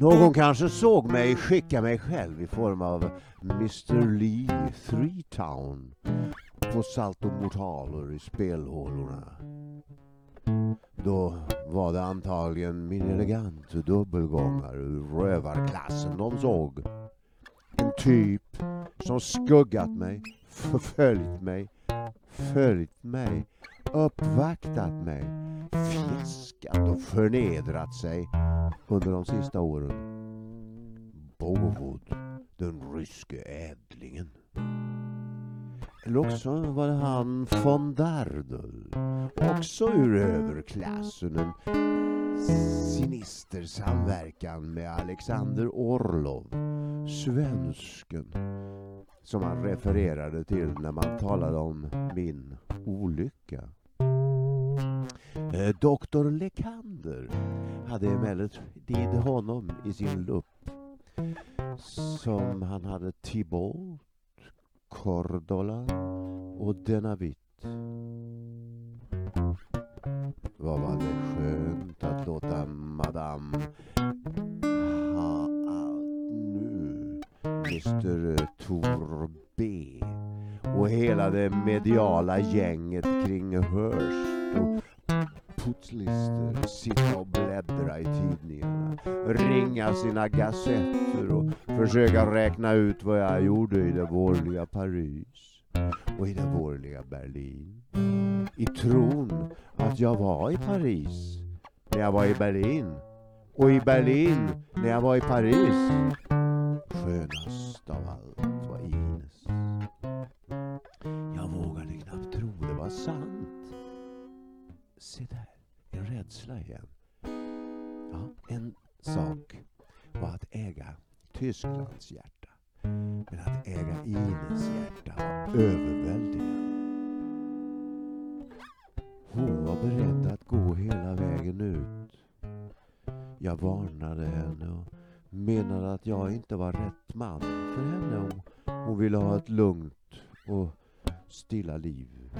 Någon kanske såg mig skicka mig själv i form av Mr Lee Three Town på saltomortaler i spelhålorna. Då var det antagligen min elegante dubbelgångare ur rövarklassen de såg. En typ som skuggat mig, förföljt mig, följt mig, uppvaktat mig, Fiskat och förnedrat sig under de sista åren. Bovod, den ryske ädlingen. Eller också var det han von Dardel, också ur överklassen. En sinister samverkan med Alexander Orlov, svensken, som han refererade till när man talade om min olycka. Eh, doktor Lekander hade emellertid honom i sin lupp som han hade Thibault, Cordola och Denavit. Vad var det skönt att låta Madame ha allt nu, Mr Tor B och hela det mediala gänget kring Hearst putslister, sitta och bläddra i tidningarna, ringa sina gassetter och försöka räkna ut vad jag gjorde i det vårliga Paris och i det vårliga Berlin. I tron att jag var i Paris när jag var i Berlin och i Berlin när jag var i Paris. Skönast av allt var Ines. Jag vågade knappt tro det var sant. Se där, rädsla igen. Ja, en sak var att äga Tysklands hjärta. Men att äga Ines hjärta var överväldigande. Hon var beredd att gå hela vägen ut. Jag varnade henne och menade att jag inte var rätt man för henne om hon ville ha ett lugnt och stilla liv.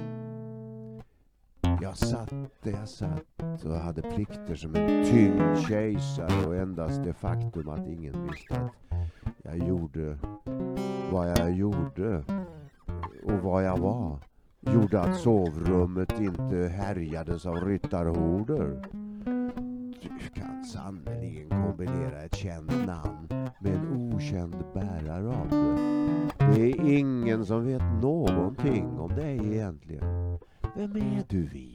Jag satt där jag satt och hade plikter som en tyngd kejsare och endast det faktum att ingen visste att jag gjorde vad jag gjorde och vad jag var gjorde att sovrummet inte härjades av ryttarhorder. Du kan sannerligen kombinera ett känt namn med en okänd bärare av det. Det är ingen som vet någonting om dig egentligen. Vem är du, Vivar?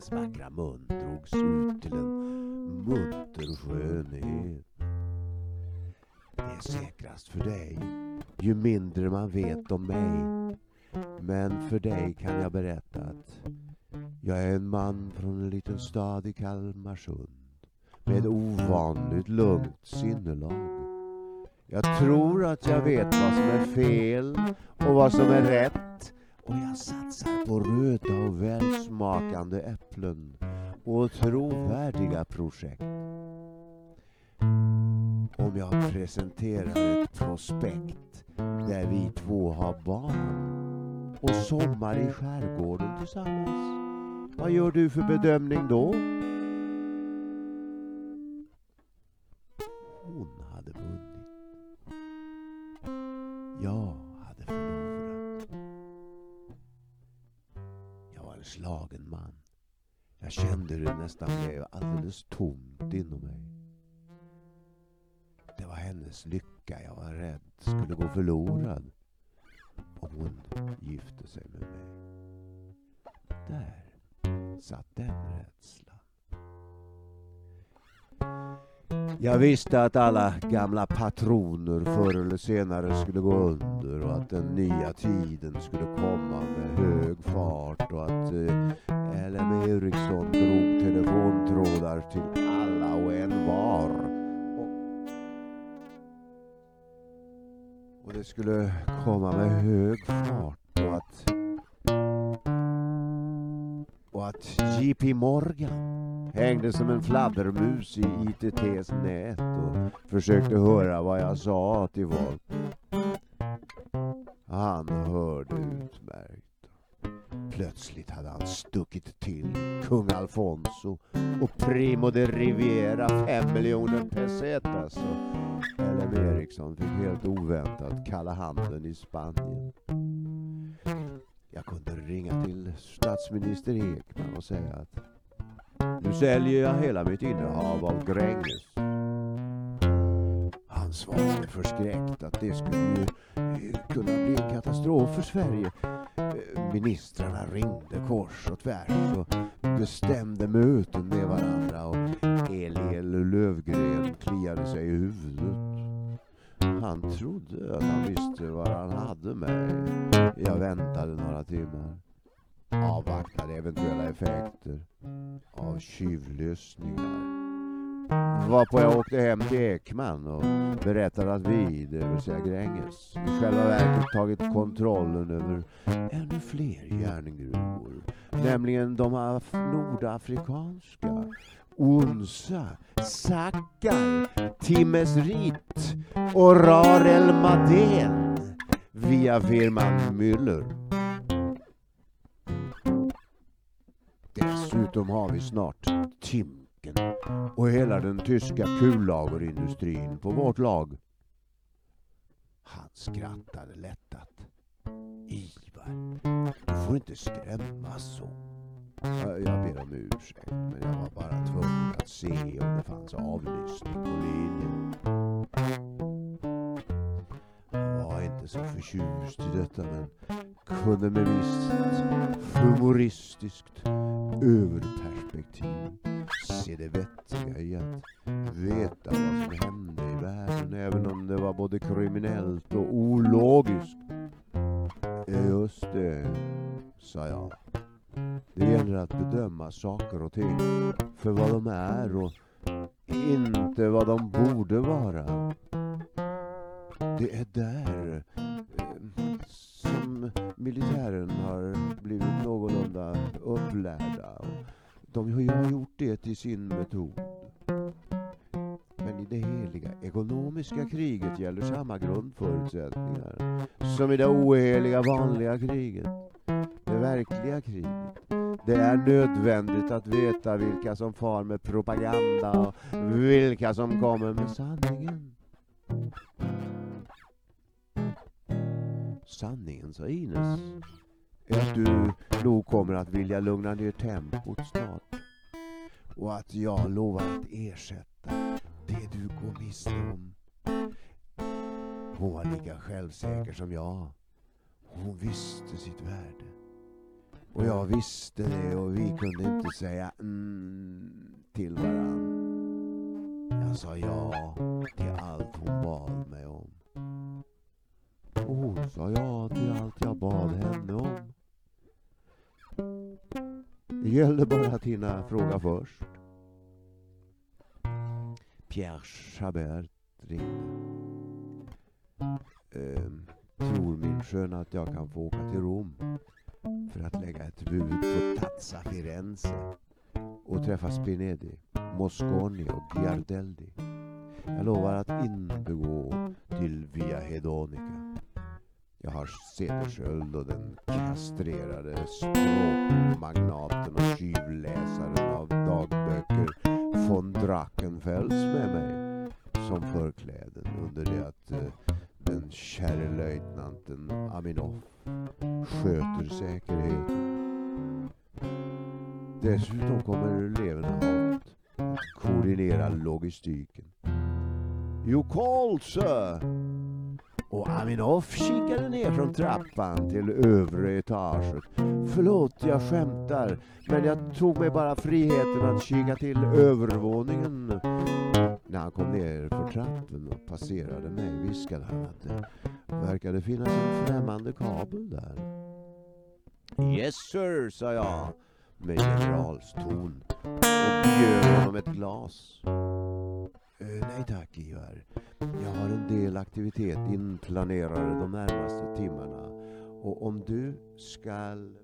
Hennes vackra mun drogs ut till en munter skönhet. Det är säkrast för dig ju mindre man vet om mig. Men för dig kan jag berätta att jag är en man från en liten stad i Kalmarsund med ovanligt lugnt sinnelag. Jag tror att jag vet vad som är fel och vad som är rätt och jag satsar på röda och välsmakande äpplen och trovärdiga projekt. Om jag presenterar ett prospekt där vi två har barn och sommar i skärgården tillsammans. Vad gör du för bedömning då? Hon hade vunnit. Ja. En slagen man. Jag kände hur det nästan blev alldeles tomt inom mig. Det var hennes lycka jag var rädd skulle gå förlorad om hon gifte sig med mig. Där satt den rädslan. Jag visste att alla gamla patroner förr eller senare skulle gå under och att den nya tiden skulle komma med hög fart och att eh, LM Ericsson drog telefontrådar till alla och en var. Och, och det skulle komma med hög fart och att och att JP Morgan hängde som en fladdermus i ITTs nät och försökte höra vad jag sa till folk. Han hörde utmärkt. Plötsligt hade han stuckit till kung Alfonso och Primo de Riviera, fem miljoner pesetas och LM Ericsson fick helt oväntat kalla handen i Spanien. Jag kunde ringa till statsminister Ekman och säga att nu säljer jag hela mitt innehav av Gränges. Han svarade förskräckt att det skulle ju eh, kunna bli en katastrof för Sverige. Eh, ministrarna ringde kors och tvärs och bestämde möten med varandra och Eliel Lövgren kliade sig i huvudet. Han trodde att han visste vad han hade mig. Jag väntade några timmar. Avvaktade eventuella effekter av tjuvlyssningar. Varpå jag åkte hem till Ekman och berättade att vi, det vill säga Gränges, i själva verket tagit kontrollen över ännu fler järngruvor. Nämligen de nordafrikanska. Onsa, Sakar, Timesrit och Rarel Madén via firman Müller. Dessutom har vi snart Timken och hela den tyska kullagerindustrin på vårt lag. Han skrattade lättat. Ivar, du får inte skrämmas så. Jag ber om ursäkt, men jag var bara tvungen att se om det fanns avlyssning på linjen. Jag var inte så förtjust i detta, men kunde med visst humoristiskt överperspektiv se det vettiga i att veta vad som hände i världen, även om det var både kriminellt och ologiskt. Just det, sa jag. Det gäller att bedöma saker och ting för vad de är och inte vad de borde vara. Det är där militären har blivit någorlunda upplärda. De har ju gjort det till sin metod. Men i det heliga ekonomiska kriget gäller samma grundförutsättningar som i det oheliga vanliga kriget. Det verkliga kriget. Det är nödvändigt att veta vilka som far med propaganda och vilka som kommer med sanningen. Sanningen, sa Ines, är att du nog kommer att vilja lugna ner tempot snart. Och att jag lovar att ersätta det du går miste om. Hon var lika självsäker som jag. Hon visste sitt värde. Och jag visste det och vi kunde inte säga mm till varann. Jag sa ja till allt hon bad mig om. Och hon sa ja till allt jag bad henne om. Det gällde bara att hinna fråga först. Pierre Chabert ringde. Ehm, tror min skön att jag kan få åka till Rom för att lägga ett bud på Tazza Firenze och träffa Spinedi, Mosconi och Giardelli. Jag lovar att inte gå till Via Hedonica. Jag har Cedersköld och den kastrerade språkmagnaten och tjuvläsaren av dagböcker von Drachenfels med mig som förkläden under det att eh, den käre löjtnanten Aminoff sköter säkerheten. Dessutom kommer eleverna att koordinera logistiken. You call, sir! Och Aminoff kikade ner från trappan till övre etaget. Förlåt, jag skämtar, men jag tog mig bara friheten att kika till övervåningen. När han kom ner för trappen och passerade mig viskade han att det verkade finnas en främmande kabel där. Yes sir, sa jag med generalston och bjöd honom ett glas. Eh, nej tack Ivar. Jag har en del aktivitet inplanerade de närmaste timmarna. Och om du skall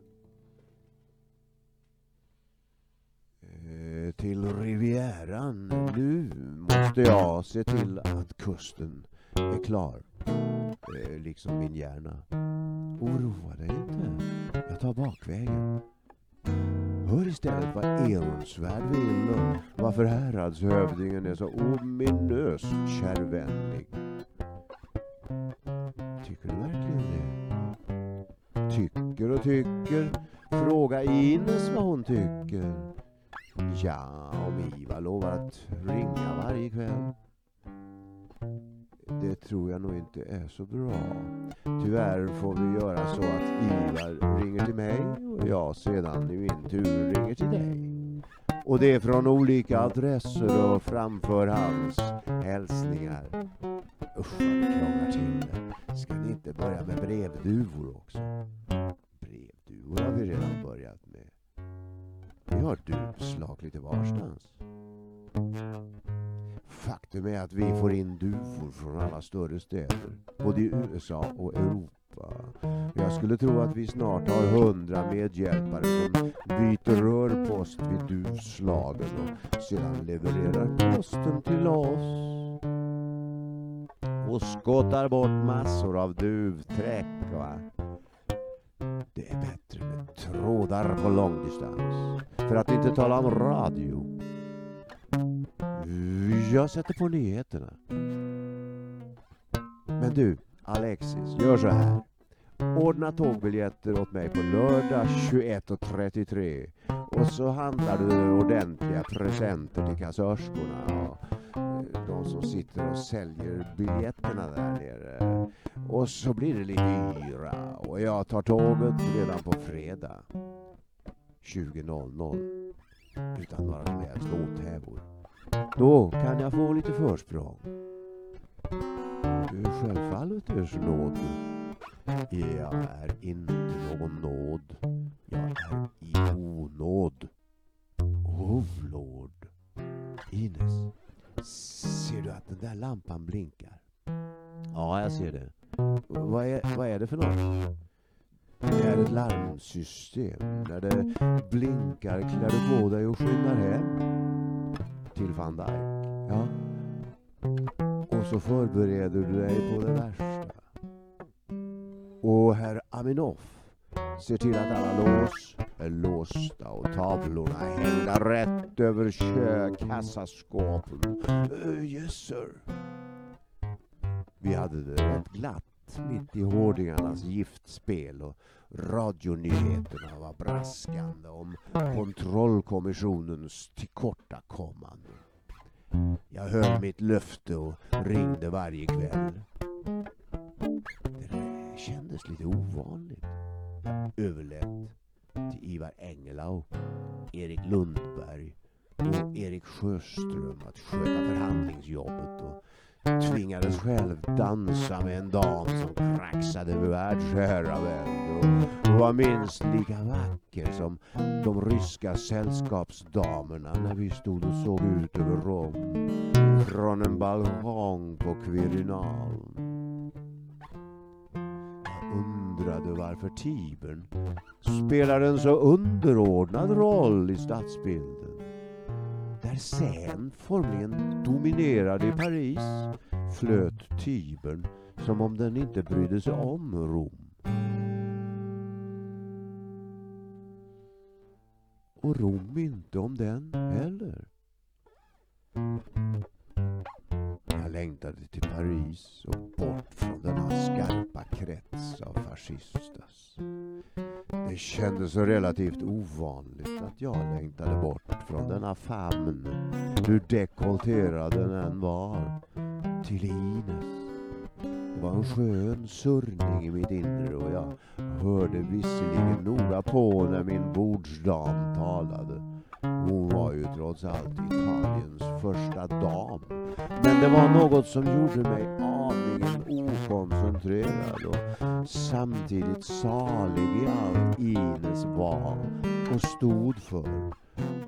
eh, till Rivieran nu måste jag se till att kusten är klar. Eh, liksom min hjärna. oroa dig inte. Jag tar bakvägen. Hör istället vad Eonsvärd vill och varför häradshövdingen är så ominöst kärvänlig. Tycker du verkligen det? Tycker och tycker. Fråga Ines vad hon tycker. Ja, om Ivar lovar att ringa varje kväll. Det tror jag nog inte är så bra. Tyvärr får vi göra så att Ivar ringer till mig och jag sedan i min tur ringer till dig. Och det är från olika adresser och framför hans hälsningar. Usch vad det krånglar till det. Ska ni inte börja med brevduvor också? Brevduvor har vi redan börjat med. Vi har duvslag lite varstans. Faktum är att vi får in duvor från alla större städer, både i USA och Europa. Jag skulle tro att vi snart har hundra medhjälpare som byter rörpost vid duvslagen och sedan levererar posten till oss. Och skottar bort massor av duvträck. Va? Det är bättre med trådar på långdistans. För att inte tala om radio. Jag sätter på nyheterna. Men du, Alexis, gör så här. Ordna tågbiljetter åt mig på lördag 21.33 och så handlar du ordentliga presenter till kassörskorna och eh, de som sitter och säljer biljetterna där nere. Och så blir det lite yra och jag tar tåget redan på fredag 20.00 utan några som helst åthävor. Då kan jag få lite försprång. Självfallet är nåd. Jag är inte någon nåd. Jag är i onåd. Oh lord. Ines, ser du att den där lampan blinkar? Ja, jag ser det. Vad är, vad är det för något? Det är ett larmsystem. När det blinkar klär du på dig och skyndar hem till van Dijk. Ja. Och så förbereder du dig på det värsta. Och herr Aminoff ser till att alla lås är låsta och tavlorna hängda rätt över kök, kassaskåpen. Uh, yes sir. Vi hade det rätt glatt mitt i hårdingarnas giftspel och radionyheterna var braskande om kontrollkommissionens tillkortakommanden. Jag höll mitt löfte och ringde varje kväll. Det kändes lite ovanligt. Jag överlät till Ivar Engelau, Erik Lundberg och Erik Sjöström att sköta förhandlingsjobbet och tvingades själv dansa med en dam som kraxade med världsherravälde och var minst lika vacker som de ryska sällskapsdamerna när vi stod och såg ut över Rom. Från en balkong på Quirinalen Jag undrade varför Tibern spelar en så underordnad roll i stadsbilden där Seine formligen dominerade i Paris flöt Tibern som om den inte brydde sig om Rom. Och Rom inte om den heller. Jag längtade till Paris och bort från denna skarpa krets av fascistas. Det kändes så relativt ovanligt att jag längtade bort från denna famn, hur dekolterad den än var, till Ines. Det var en skön surrning i mitt inre och jag hörde visserligen noga på när min bordsdam talade. Hon var ju trots allt Italiens första dam. Men det var något som gjorde mig aningen okoncentrerad och samtidigt salig i allt Ines var och stod för.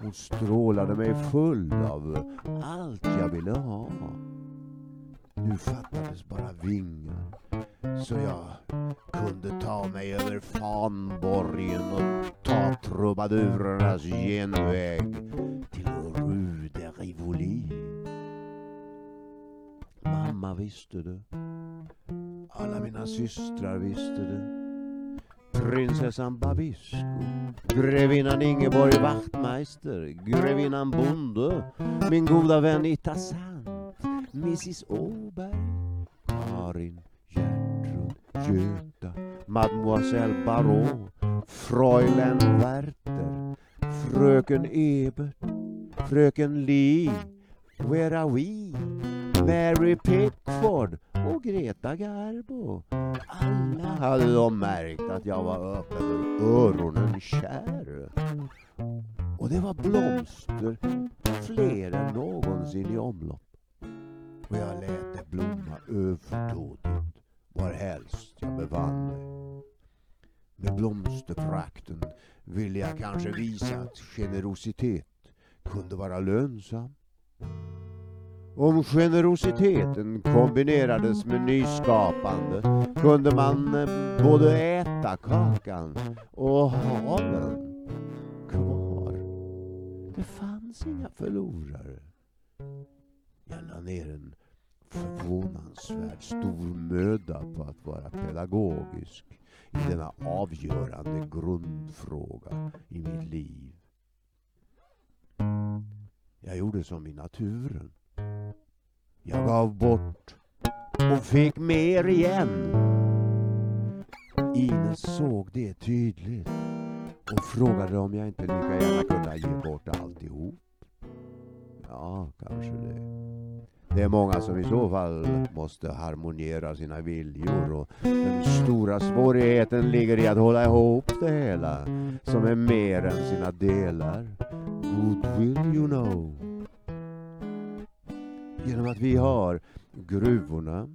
Hon strålade mig full av allt jag ville ha. Nu fattades bara vingar så jag kunde ta mig över fanborgen och ta trubadurernas genväg till Rue de Rivoli. Mamma visste det. Alla mina systrar visste det. prinsessan Babisco, grevinnan Ingeborg Wachtmeister, grevinnan Bonde, min goda vän Itta Sant, Mrs Åberg, Karin, Göta, Mademoiselle Baron, Fräulein Werther, Fröken Ebert, Fröken Lee, Where are we? Mary Pickford och Greta Garbo. Alla hade de märkt att jag var öppen öronen kär. Och det var blomster, fler än någonsin i omlopp. Och jag lät det blomma överdådigt varhelst jag befann mig. Med blomsterfrakten ville jag kanske visa att generositet kunde vara lönsam. Om generositeten kombinerades med nyskapande kunde man eh, både äta kakan och ha den kvar. Det fanns inga förlorare. Jag la ner en förvånansvärt stor möda på att vara pedagogisk i denna avgörande grundfråga i mitt liv. Jag gjorde som i naturen. Jag gav bort och fick mer igen. Ines såg det tydligt och frågade om jag inte lika gärna kunde ge bort alltihop. Ja, kanske det. Det är många som i så fall måste harmoniera sina viljor och den stora svårigheten ligger i att hålla ihop det hela som är mer än sina delar. Goodwill you know. Genom att vi har gruvorna,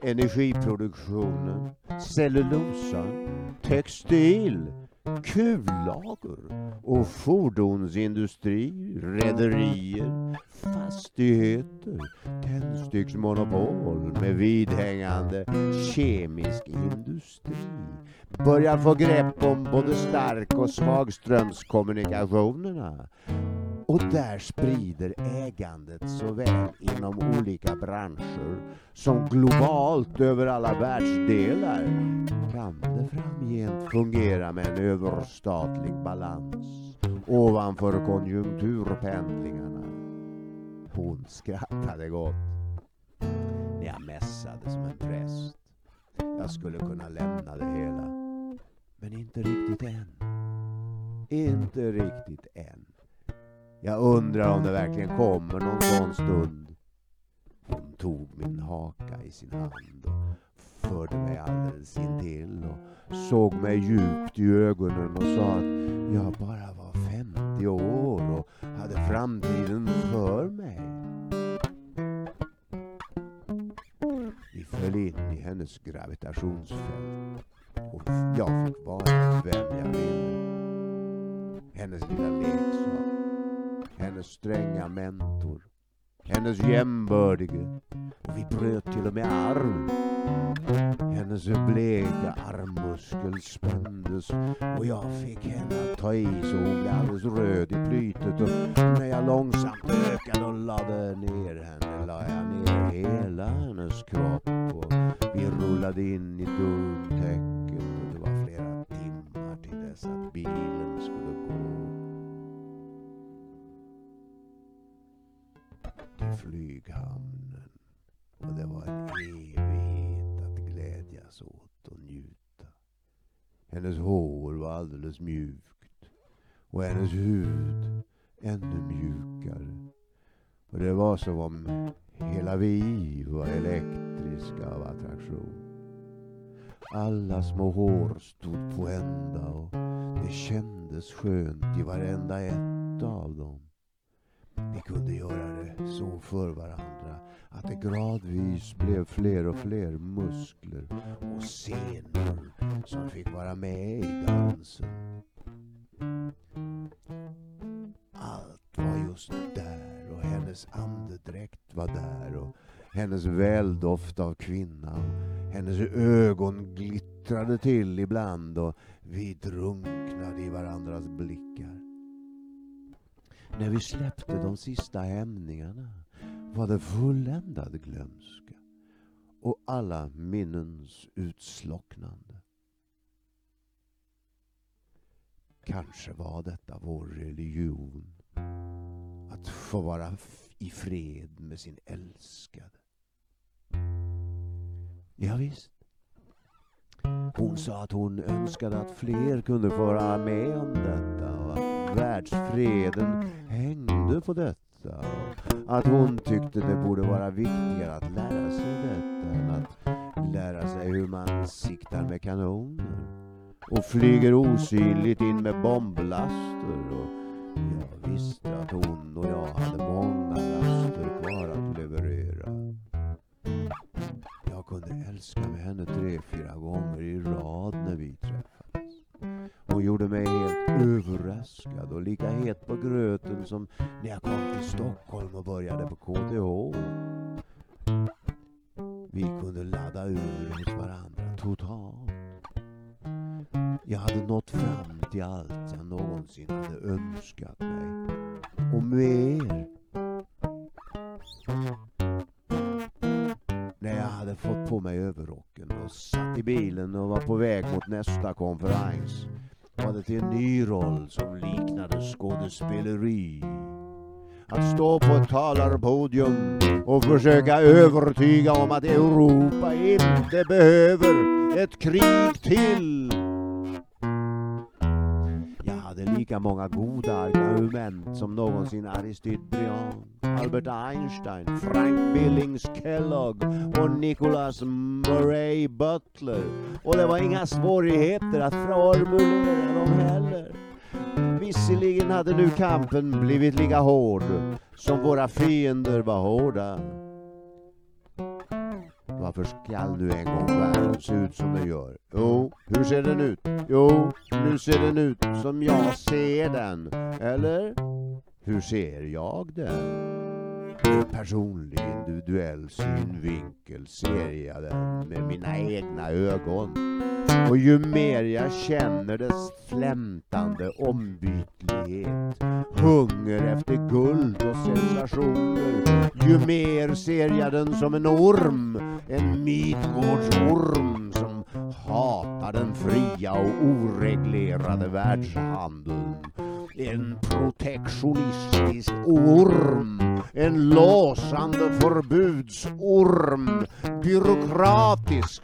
energiproduktionen, cellulosan, textil, kullager och fordonsindustri, rederier, fastigheter, tändsticksmonopol med vidhängande kemisk industri. Börjar få grepp om både stark och svagströmskommunikationerna och där sprider ägandet såväl inom olika branscher som globalt över alla världsdelar kan det framgent fungera med en överstatlig balans ovanför konjunkturpendlingarna. Hon skrattade gott när jag mässade som en präst. Jag skulle kunna lämna det hela. Men inte riktigt än. Inte riktigt än. Jag undrar om det verkligen kommer någon sån stund. Hon tog min haka i sin hand och förde mig alldeles intill och såg mig djupt i ögonen och sa att jag bara var 50 år och hade framtiden för mig. Vi föll in i hennes gravitationsfält och jag fick vara vem jag ville. Hennes lilla leksak hennes stränga mentor, hennes jämbördige och vi bröt till och med arm. Hennes bleka armmuskel spändes och jag fick henne att ta i så hon blev alldeles röd i plytet och när jag långsamt ökade och lade ner henne la jag ner hela hennes kropp och vi rullade in i duntäcket och det var flera timmar till dess att bilen skulle gå. Flyghamnen och det var en evighet att glädjas åt och njuta. Hennes hår var alldeles mjukt och hennes hud ännu mjukare. Och det var som om hela vi var elektriska av attraktion. Alla små hår stod på ända och det kändes skönt i varenda ett av dem. Vi kunde göra det så för varandra att det gradvis blev fler och fler muskler och senor som fick vara med i dansen. Allt var just där och hennes andedräkt var där och hennes väldoft av kvinna och hennes ögon glittrade till ibland och vi drunknade i varandras blickar. När vi släppte de sista hämningarna var det fulländad glömska och alla minnens utslocknande. Kanske var detta vår religion. Att få vara i fred med sin älskade. Ja, visst. Hon sa att hon önskade att fler kunde få vara med om detta och världsfreden hängde på detta. Att hon tyckte det borde vara viktigare att lära sig detta än att lära sig hur man siktar med kanoner och flyger osynligt in med bomblaster. Och jag visste att hon och jag hade många laster kvar att leverera. Jag kunde älska med henne tre, fyra gånger i rad när vi träffades. Hon gjorde mig helt överraskad och lika het på gröten som när jag kom till Stockholm och började på KTH. Vi kunde ladda ur hos varandra totalt. Jag hade nått fram till allt jag någonsin hade önskat mig. Och mer. Jag hade fått på mig överrocken och satt i bilen och var på väg mot nästa konferens. Jag hade till en ny roll som liknade skådespeleri. Att stå på ett talarpodium och försöka övertyga om att Europa inte behöver ett krig till. Jag hade lika många goda argument som någonsin Aristide Briand, Albert Einstein, Frank Billings Kellogg och Nicholas Murray Butler. Och det var inga svårigheter att formulera dem heller. Visserligen hade nu kampen blivit lika hård som våra fiender var hårda. Varför skall nu en gång världen se ut som den gör? Jo, hur ser den ut? Jo, nu ser den ut som jag ser den. Eller? Hur ser jag den? Ur personlig individuell synvinkel ser jag den med mina egna ögon. Och ju mer jag känner dess flämtande ombytlighet, hunger efter guld och sensationer, ju mer ser jag den som en orm, en Midgårdsorm som hatar den fria och oreglerade världshandeln. En protektionistisk orm, en låsande förbudsorm, byråkratisk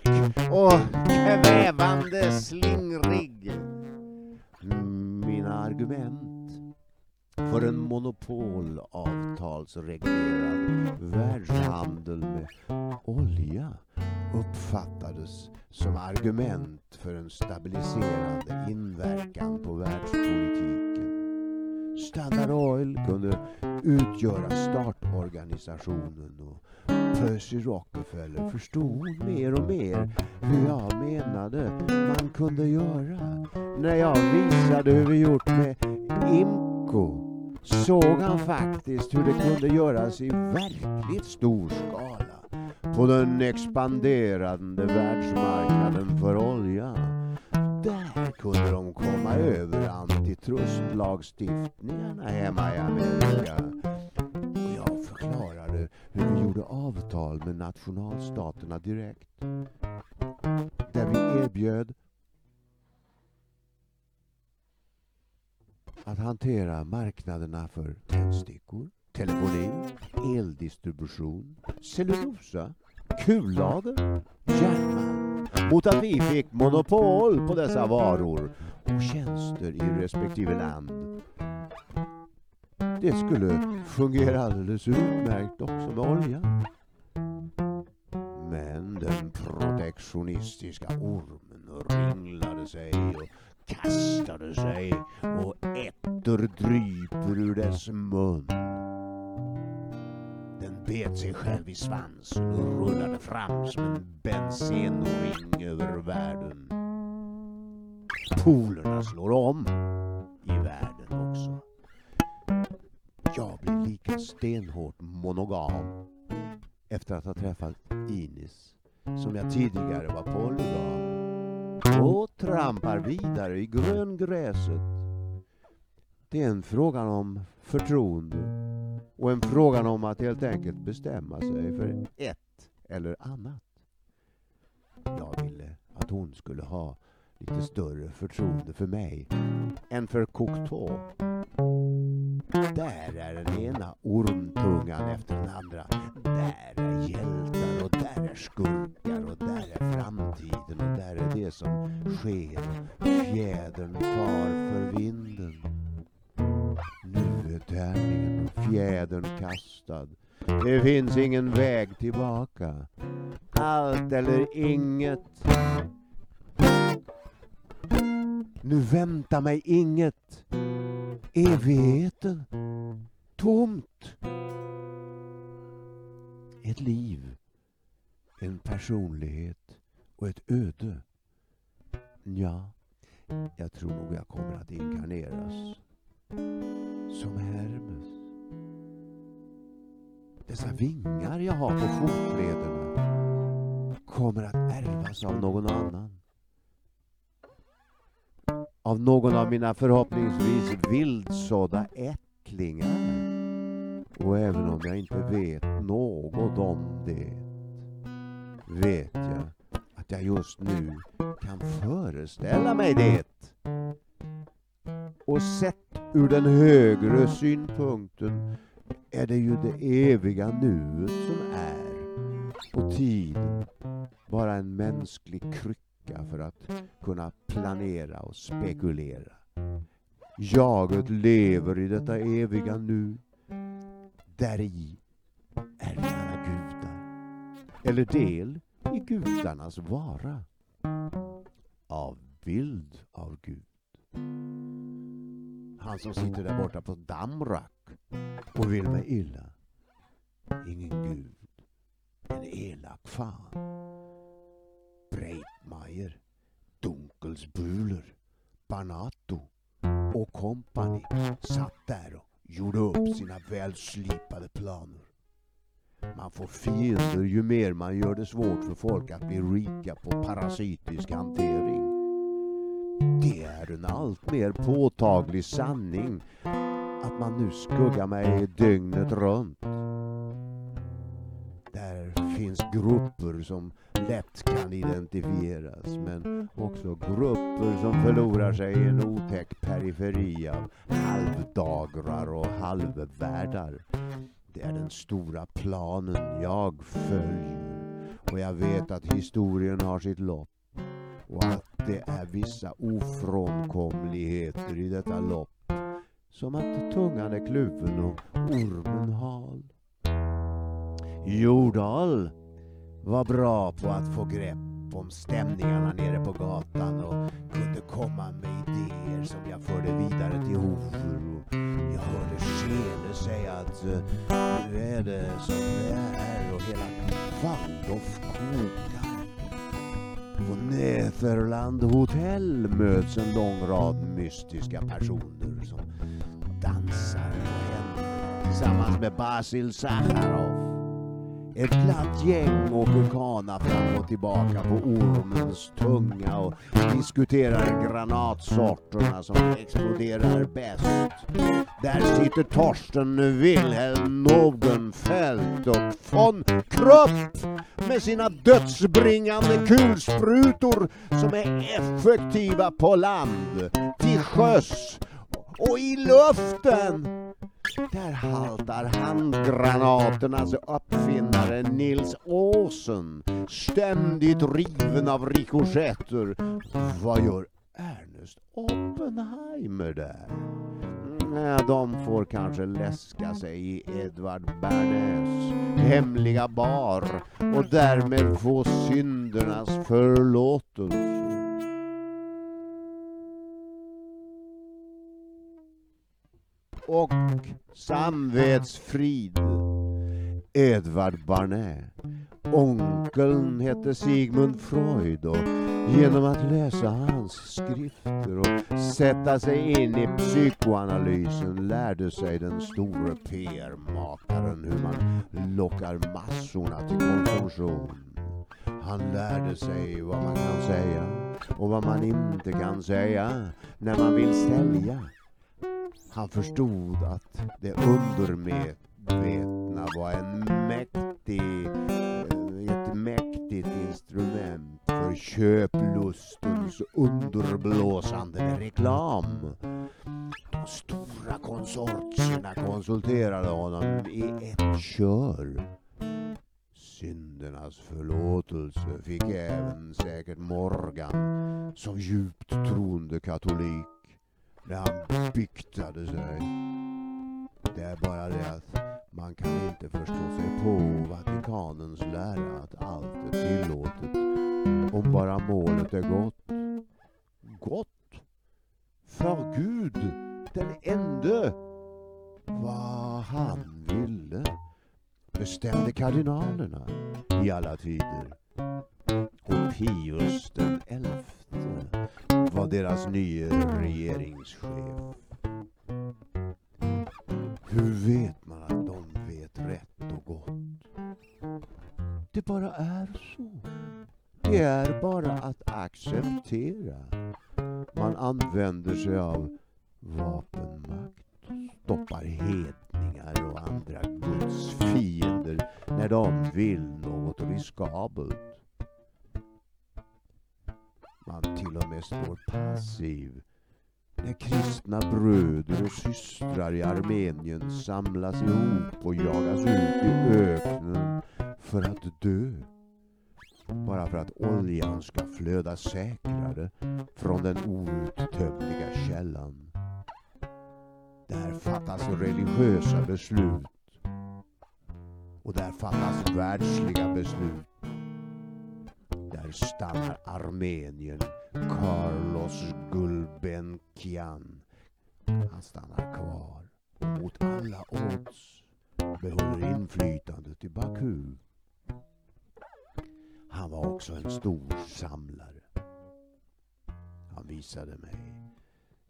och kvävande slingrig. Mina argument för en monopolavtalsreglerad världshandel med olja uppfattades som argument för en stabiliserande inverkan på världspolitiken. Standard Oil kunde utgöra startorganisationen och Percy Rockefeller förstod mer och mer hur jag menade man kunde göra. När jag visade hur vi gjort med IMCO såg han faktiskt hur det kunde göras i verkligt stor skala på den expanderande världsmarknaden för olja. Kunde de komma över antitrustlagstiftningarna hemma i Amerika. Jag förklarade hur vi gjorde avtal med nationalstaterna direkt. Där vi erbjöd att hantera marknaderna för tändstickor, telefoni, eldistribution, cellulosa, kullager, järnmalm Mm. mot att vi fick monopol på dessa varor och tjänster i respektive land. Det skulle fungera alldeles utmärkt också med olja. Men den protektionistiska ormen ringlade sig och kastade sig och ätter dryper ur dess mun. Bet sig själv i svansen och rullade fram som en bensenring över världen. Polerna slår om i världen också. Jag blir lika stenhårt monogam efter att ha träffat Inis som jag tidigare var polygam och trampar vidare i gröngräset. Det är en fråga om förtroende och en frågan om att helt enkelt bestämma sig för ett eller annat. Jag ville att hon skulle ha lite större förtroende för mig än för Cocteau. Där är den ena ormtungan efter den andra. Där är hjältar och där är skurkar och där är framtiden och där är det som sker. Fjädern far för vinden. Tärningen och fjädern kastad. Det finns ingen väg tillbaka. Allt eller inget. Nu väntar mig inget. Evigheten. Tomt. Ett liv. En personlighet och ett öde. Ja, jag tror nog jag kommer att inkarneras som Hermes. Dessa vingar jag har på fotlederna kommer att ärvas av någon annan. Av någon av mina förhoppningsvis vildsådda ättlingar. Och även om jag inte vet något om det vet jag att jag just nu kan föreställa mig det. Och sett ur den högre synpunkten är det ju det eviga nuet som är och tiden bara en mänsklig krycka för att kunna planera och spekulera. Jaget lever i detta eviga nu. Där i är vi alla gudar. Eller del i gudarnas vara. Avbild av Gud. Han som sitter där borta på Damrak och vill mig illa. Ingen gud. En elak fan. Breitmeier, Dunkelsbuler, Banato och kompani satt där och gjorde upp sina välslipade planer. Man får fiender ju mer man gör det svårt för folk att bli rika på parasitisk hantering. Det är en allt mer påtaglig sanning att man nu skuggar mig dygnet runt. Där finns grupper som lätt kan identifieras men också grupper som förlorar sig i en otäck periferi av halvdagrar och halvvärldar. Det är den stora planen jag följer och jag vet att historien har sitt lopp och att det är vissa ofrånkomligheter i detta lopp som att tungan är kluven och ormen hal. Jordal var bra på att få grepp om stämningarna nere på gatan och kunde komma med idéer som jag förde vidare till Hofer. Jag hörde Skene säga att eh, nu är det som det är och hela Waldorf kokar. På Netherland hotell möts en lång rad mystiska personer som dansar på tillsammans med Basil Sacharov. Ett glatt gäng åker kana fram och tillbaka på ormens tunga och diskuterar granatsorterna som exploderar bäst. Där sitter Torsten Wilhelm Nordenfelt och von Krupp med sina dödsbringande kulsprutor som är effektiva på land, till sjöss och i luften. Där haltar handgranaternas uppfinnare Nils Åsen ständigt riven av rikoschetter. Vad gör Ernest Oppenheimer där? Nej, de får kanske läska sig i Edvard Bernays hemliga bar och därmed få syndernas förlåtelse. Och samvetsfrid. Edvard Barnet Onkeln hette Sigmund Freud och genom att läsa hans skrifter och sätta sig in i psykoanalysen lärde sig den store PR-makaren hur man lockar massorna till konsumtion. Han lärde sig vad man kan säga och vad man inte kan säga när man vill sälja. Han förstod att det undermedvetna var en mäktig, eh, ett mäktigt instrument för för köplustens underblåsande reklam. De stora konsortierna konsulterade honom i ett kör. Syndernas förlåtelse fick även säkert Morgan som djupt troende katolik när han biktade sig. Det är bara det att man kan inte förstå sig på Vatikanens lära att allt är tillåtet om bara målet är gott. Gott? För Gud, den ende. Vad han ville bestämde kardinalerna i alla tider. Och Pius den elfte deras nye regeringschef. Hur vet man att de vet rätt och gott? Det bara är så. Det är bara att acceptera. Man använder sig av vapenmakt stoppar hedningar och andra Guds fiender när de vill något riskabelt. Står passiv när kristna bröder och systrar i Armenien samlas ihop och jagas ut i öknen för att dö. Bara för att oljan ska flöda säkrare från den outtömliga källan. Där fattas religiösa beslut och där fattas världsliga beslut. Där stannar Armenien Carlos Gulbenkian. Han stannar kvar och mot alla odds behåller inflytandet i Baku. Han var också en stor samlare. Han visade mig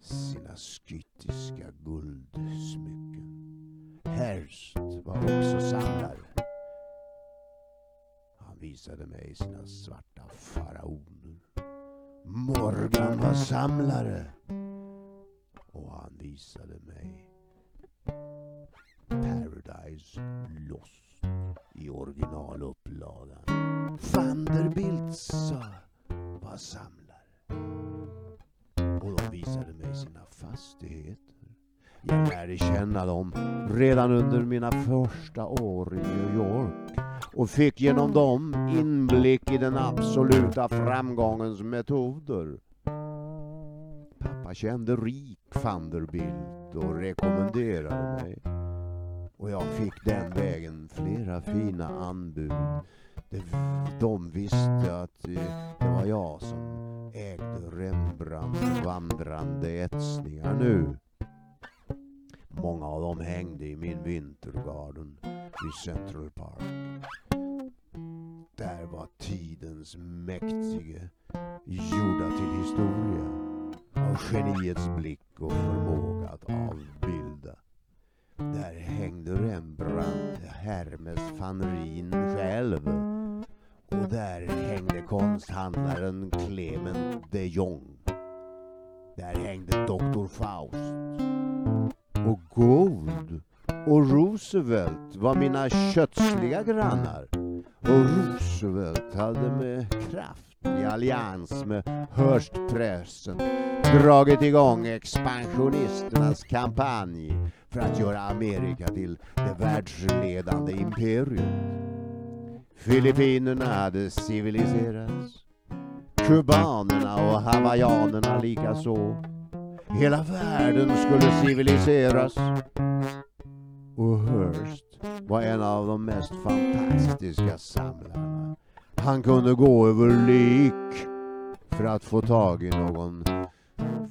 sina skyttiska guldsmycken. Herst var också samlare. Han visade mig sina svarta faraoner. Morgan var samlare. Och han visade mig Paradise Lost i originalupplagan. Vanderbilts var samlare. Och de visade mig sina fastigheter. Jag lärde känna dem redan under mina första år i New York och fick genom dem inblick i den absoluta framgångens metoder. Pappa kände rik Vanderbilt och rekommenderade mig. Och jag fick den vägen flera fina anbud. De visste att det var jag som ägde Rembrandts vandrande etsningar nu. Många av dem hängde i min vintergarden vid Central Park. Där var tidens mäktige gjorda till historia av geniets blick och förmåga att avbilda. Där hängde Rembrandt Hermes van Rijn själv. Och där hängde konsthandlaren Clement de Jong. Där hängde Dr. Faust. Och Gould och Roosevelt var mina kötsliga grannar. Och Roosevelt hade med kraft i allians med Hörstpressen dragit igång expansionisternas kampanj för att göra Amerika till det världsledande imperiet. Filippinerna hade civiliserats. Kubanerna och hawaiianerna likaså. Hela världen skulle civiliseras. Och Hearst var en av de mest fantastiska samlarna. Han kunde gå över lik för att få tag i någon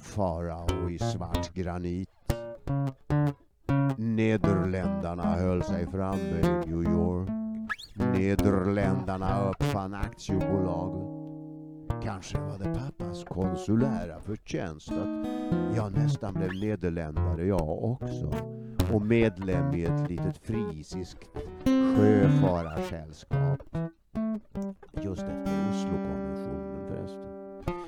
farao i svart granit. Nederländerna höll sig framme i New York. Nederländerna uppfann aktiebolaget. Kanske var det pappas konsulära förtjänst att jag nästan blev nederländare jag också och medlem i ett litet frisiskt sjöfararsällskap. Just efter Oslokonventionen förresten.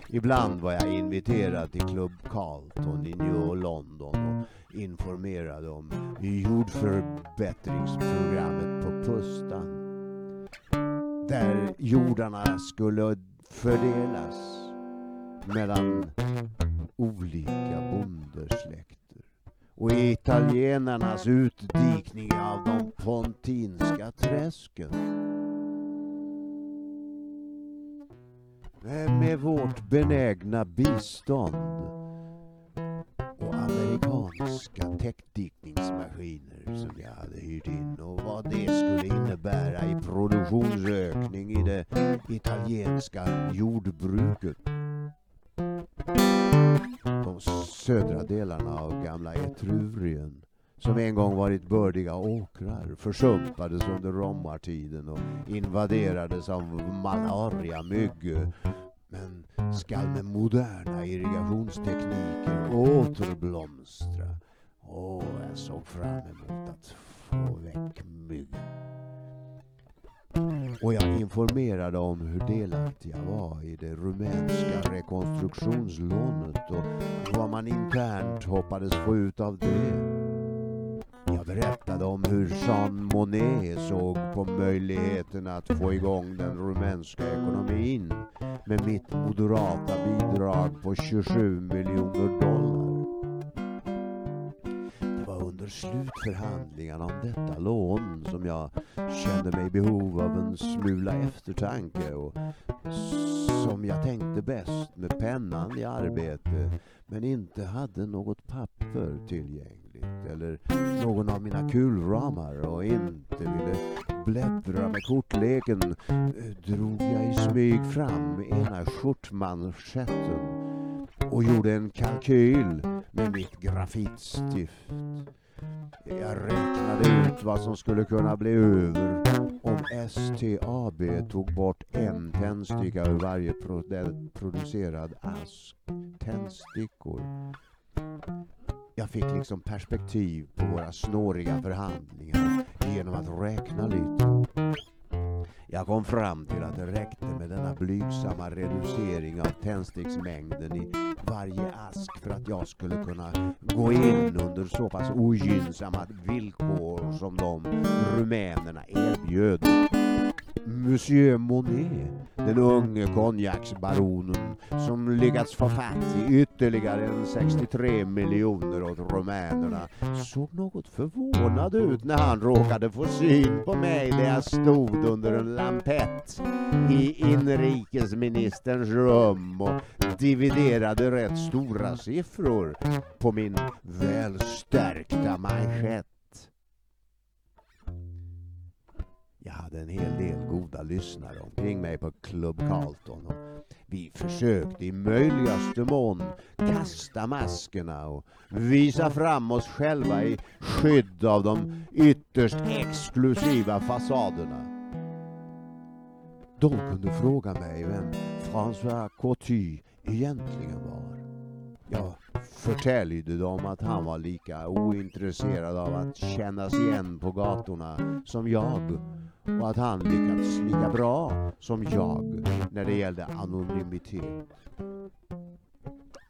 Ibland var jag inviterad till Club Carlton i New London och informerade om jordförbättringsprogrammet på Pustan. Där jordarna skulle fördelas mellan olika bondesläkter och italienarnas utdikning av de pontinska träsken. Med vårt benägna bistånd och amerikanska täckdikningsmaskiner som jag hade hyrt in och vad det skulle innebära i produktionsökning i det italienska jordbruket. De södra delarna av gamla Etrurien som en gång varit bördiga åkrar försumpades under romartiden och invaderades av malariamygg men skall med moderna irrigationstekniker återblomstra. Åh, jag såg fram emot att få väck myggen. Och jag informerade om hur delaktig jag var i det rumänska rekonstruktionslånet och vad man internt hoppades få ut av det. Jag berättade om hur Jean Monnet såg på möjligheten att få igång den rumänska ekonomin med mitt moderata bidrag på 27 miljoner dollar. Det slutförhandlingarna om detta lån som jag kände mig i behov av en smula eftertanke och som jag tänkte bäst med pennan i arbete men inte hade något papper tillgängligt eller någon av mina kulramar och inte ville bläddra med kortleken drog jag i smyg fram ena skjortmanschetten och gjorde en kalkyl med mitt grafitstift. Jag räknade ut vad som skulle kunna bli över om STAB tog bort en tändsticka ur varje producerad ask tändstickor. Jag fick liksom perspektiv på våra snåriga förhandlingar genom att räkna lite. Jag kom fram till att det räckte med denna blygsamma reducering av tändsticksmängden i varje ask för att jag skulle kunna gå in under så pass ogynnsamma villkor som de rumänerna erbjöd. Monsieur Monet, den unge konjaksbaronen som lyckats få fatt i ytterligare en 63 miljoner åt rumänerna, såg något förvånad ut när han råkade få syn på mig där jag stod under en lampett i inrikesministerns rum och dividerade rätt stora siffror på min välstärkta manschett. Jag hade en hel del goda lyssnare omkring mig på Club Carlton och vi försökte i möjligaste mån kasta maskerna och visa fram oss själva i skydd av de ytterst exklusiva fasaderna. De kunde fråga mig vem François Coty egentligen var. Jag förtäljde dem att han var lika ointresserad av att kännas igen på gatorna som jag och att han lyckats lika bra som jag när det gällde anonymitet.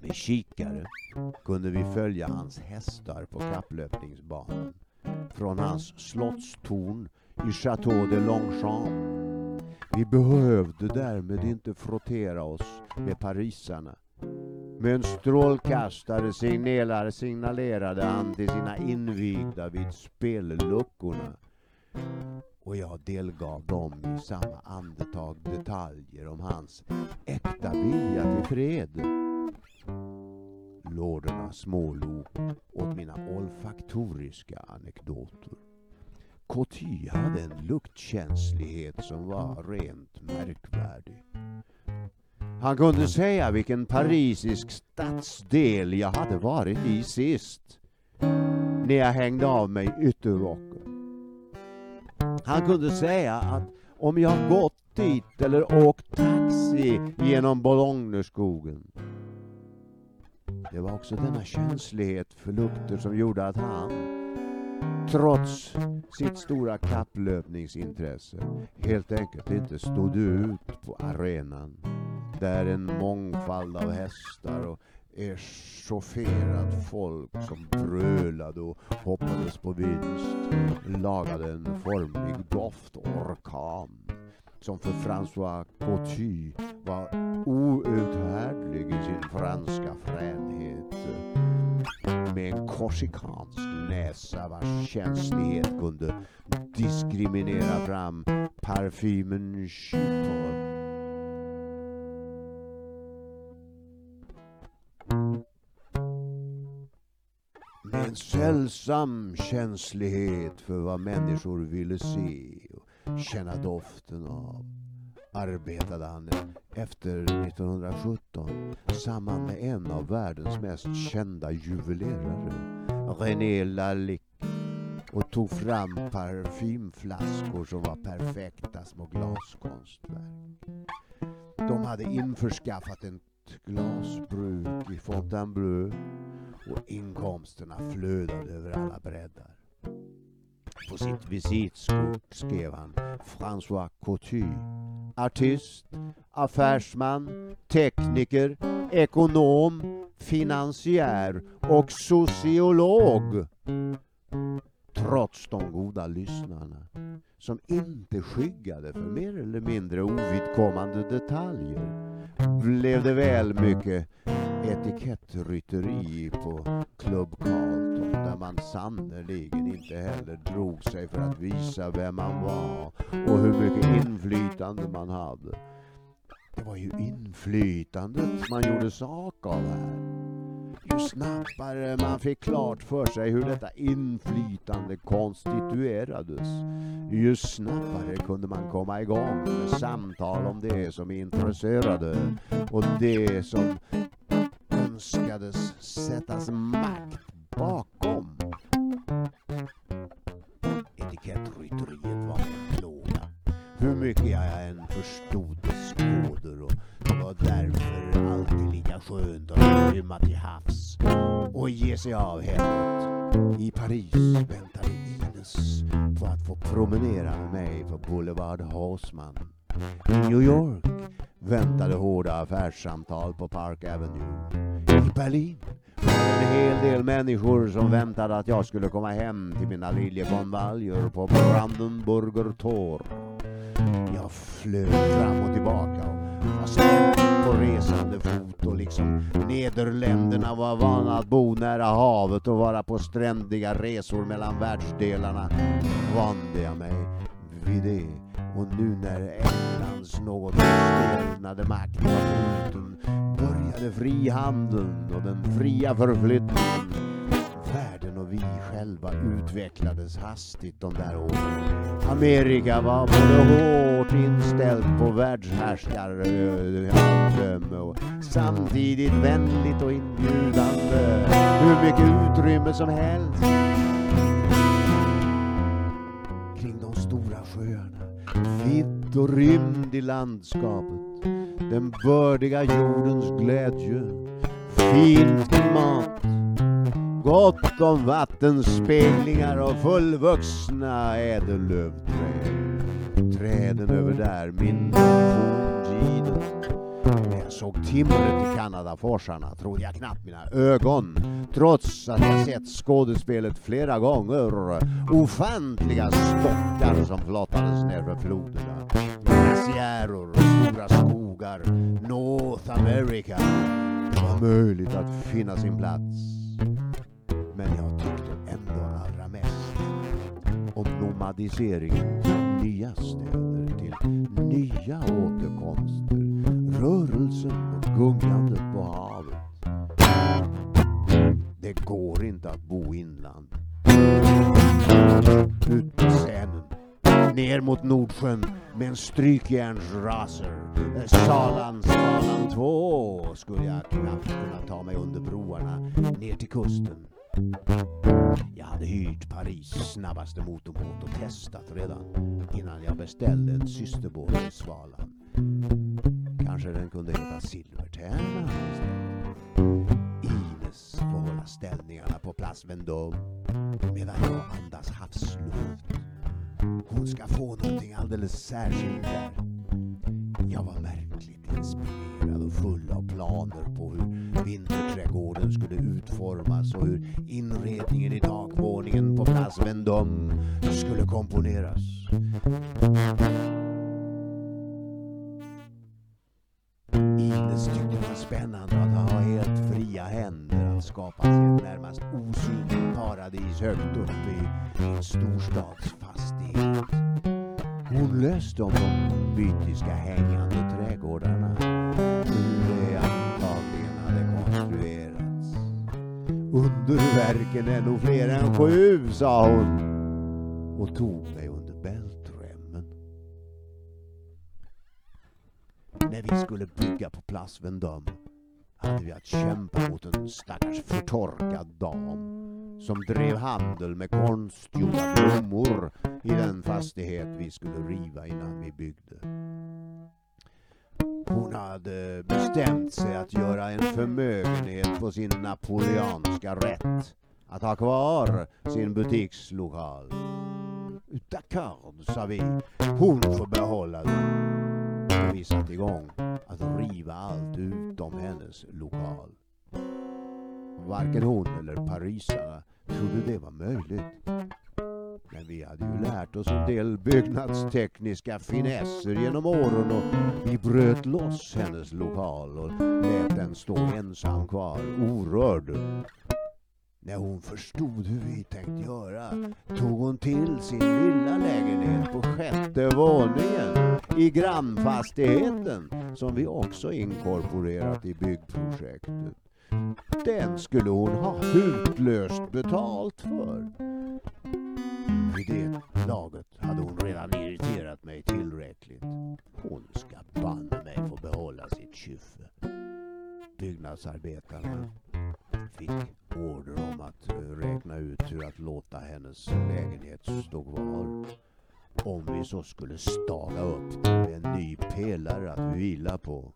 Med kikare kunde vi följa hans hästar på kapplöpningsbanan. Från hans slottstorn i Chateau de Longchamp. Vi behövde därmed inte frottera oss med parisarna. Med en strålkastare signalerade, signalerade han till sina invigda vid spelluckorna och jag delgav dem i samma andetag detaljer om hans äkta vilja till fred. Lorderna smålog åt mina olfaktoriska anekdoter. Coty hade en luktkänslighet som var rent märkvärdig. Han kunde säga vilken parisisk stadsdel jag hade varit i sist. När jag hängde av mig ytterrocken. Han kunde säga att om jag gått dit eller åkt taxi genom Bologneskogen. Det var också denna känslighet för lukter som gjorde att han, trots sitt stora kapplöpningsintresse, helt enkelt inte stod ut på arenan. Där en mångfald av hästar och echaufferat folk som brölade och hoppades på vinst lagade en formlig doftorkan som för François Coty var outhärdlig i sin franska fränhet. Med en korsikansk näsa vars känslighet kunde diskriminera fram parfymen Chypre. En sällsam känslighet för vad människor ville se och känna doften av arbetade han efter 1917 samman med en av världens mest kända juvelerare, René Lalique och tog fram parfymflaskor som var perfekta små glaskonstverk. De hade införskaffat ett glasbruk i Fontainebleau och inkomsterna flödade över alla breddar. På sitt visitkort skrev han François Coty. Artist, affärsman, tekniker, ekonom, finansiär och sociolog. Trots de goda lyssnarna som inte skyggade för mer eller mindre ovidkommande detaljer blev det väl mycket etikettrytteri på Club Carlton där man sannerligen inte heller drog sig för att visa vem man var och hur mycket inflytande man hade. Det var ju inflytandet man gjorde sak av här. Ju snabbare man fick klart för sig hur detta inflytande konstituerades, ju snabbare kunde man komma igång med samtal om det som intresserade och det som önskades sättas makt bakom. Etikettrytteriet var en plåga. Hur mycket jag än förstod dess koder och det var därför alltid lika skönt att rymma till havs och ge sig av hemåt. I Paris väntade Ines på att få promenera med mig på Boulevard Haussmann. I New York väntade hårda affärssamtal på Park Avenue. I Berlin var det en hel del människor som väntade att jag skulle komma hem till mina liljekonvaljer på Brandenburger Tor. Jag flög fram och tillbaka och var ständigt på resande fot och liksom Nederländerna var vana att bo nära havet och vara på strändiga resor mellan världsdelarna vande jag mig vid det. Och nu när Englands något stelnade makt var bruten började frihandeln och den fria förflyttningen. Världen och vi själva utvecklades hastigt de där åren. Amerika var både hårt inställt på världshärskarödöme och samtidigt vänligt och inbjudande. Hur mycket utrymme som helst. Kring de stora sjöarna, vitt och rymd i landskapet. Den bördiga jordens glädje, fint klimat, gott om vattenspeglingar och fullvuxna ädellövträd. Träden över där minns forntiden. När jag såg timret i Kanadaforsarna trodde jag knappt mina ögon. Trots att jag sett skådespelet flera gånger. Ofantliga stockar som flottades ner för floderna. Glaciärer och stora skogar. North America. Det var möjligt att finna sin plats. Men jag tyckte ändå allra mest om nomadiseringen nya städer, till nya återkomster, rörelsen och gungandet på havet. Det går inte att bo inland. Ut på Sänen, ner mot Nordsjön med en strykjärnsraser. Eh, Salan, Salan 2 skulle jag knappt kunna ta mig under broarna ner till kusten. Jag hade hyrt Paris snabbaste motorbåt och testat redan innan jag beställde en systerbåt i Svalan. Kanske den kunde heta Silvertärna. Ines får hålla ställningarna på Place Vendôme medan jag andas havsluft. Hon ska få någonting alldeles särskilt där. Jag var märkligt inspirerad och full av planer på hur vinterträdgården skulle utformas och hur inredningen i takvåningen på plats Vendôme skulle komponeras. Ines tyckte det var spännande händer sig ett närmast osynligt paradis högt upp i en storstadsfastighet. Hon löste om de mytiska hängande trädgårdarna. Hur de antagligen hade konstruerats. Underverken är nog fler än sju, sa hon och tog mig under bältremmen. När vi skulle bygga på Place Vendôme hade vi att kämpa mot en stackars förtorkad dam som drev handel med konstgjorda blommor i den fastighet vi skulle riva innan vi byggde. Hon hade bestämt sig att göra en förmögenhet på sin napoleanska rätt. Att ha kvar sin butikslokal. D'accord, sa vi. Hon får behålla den. Vi satte igång att riva allt utom hennes lokal. Varken hon eller parisarna trodde det var möjligt. Men vi hade ju lärt oss en del byggnadstekniska finesser genom åren och vi bröt loss hennes lokal och lät den stå ensam kvar, orörd. När hon förstod hur vi tänkte göra tog hon till sin lilla lägenhet på sjätte våningen i grannfastigheten som vi också inkorporerat i byggprojektet. Den skulle hon ha hutlöst betalt för. Vid det laget hade hon redan irriterat mig tillräckligt. Hon ska banne mig få behålla sitt kyffe. Byggnadsarbetarna fick order om räkna ut hur att låta hennes lägenhet stå kvar. Om vi så skulle staga upp en ny pelare att vila på.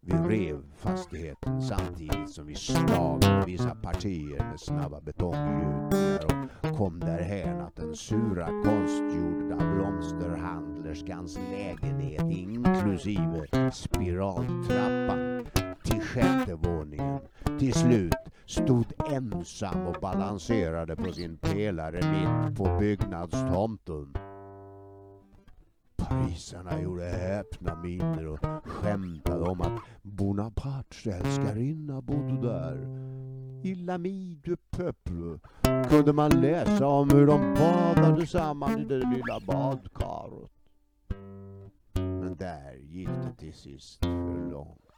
Vi rev fastigheten samtidigt som vi stal vissa partier med snabba betonggjutningar och kom därhän att den sura konstgjorda blomsterhandlerskans lägenhet inklusive spiraltrappan till sjätte våningen till slut stod ensam och balanserade på sin pelare mitt på byggnadstomten. Parisarna gjorde häpna miner och skämtade om att Bonapartes älskarinna bodde där. I l'ami du peuple kunde man läsa om hur de badade samman i det lilla badkaret. Men där gick det till sist för långt.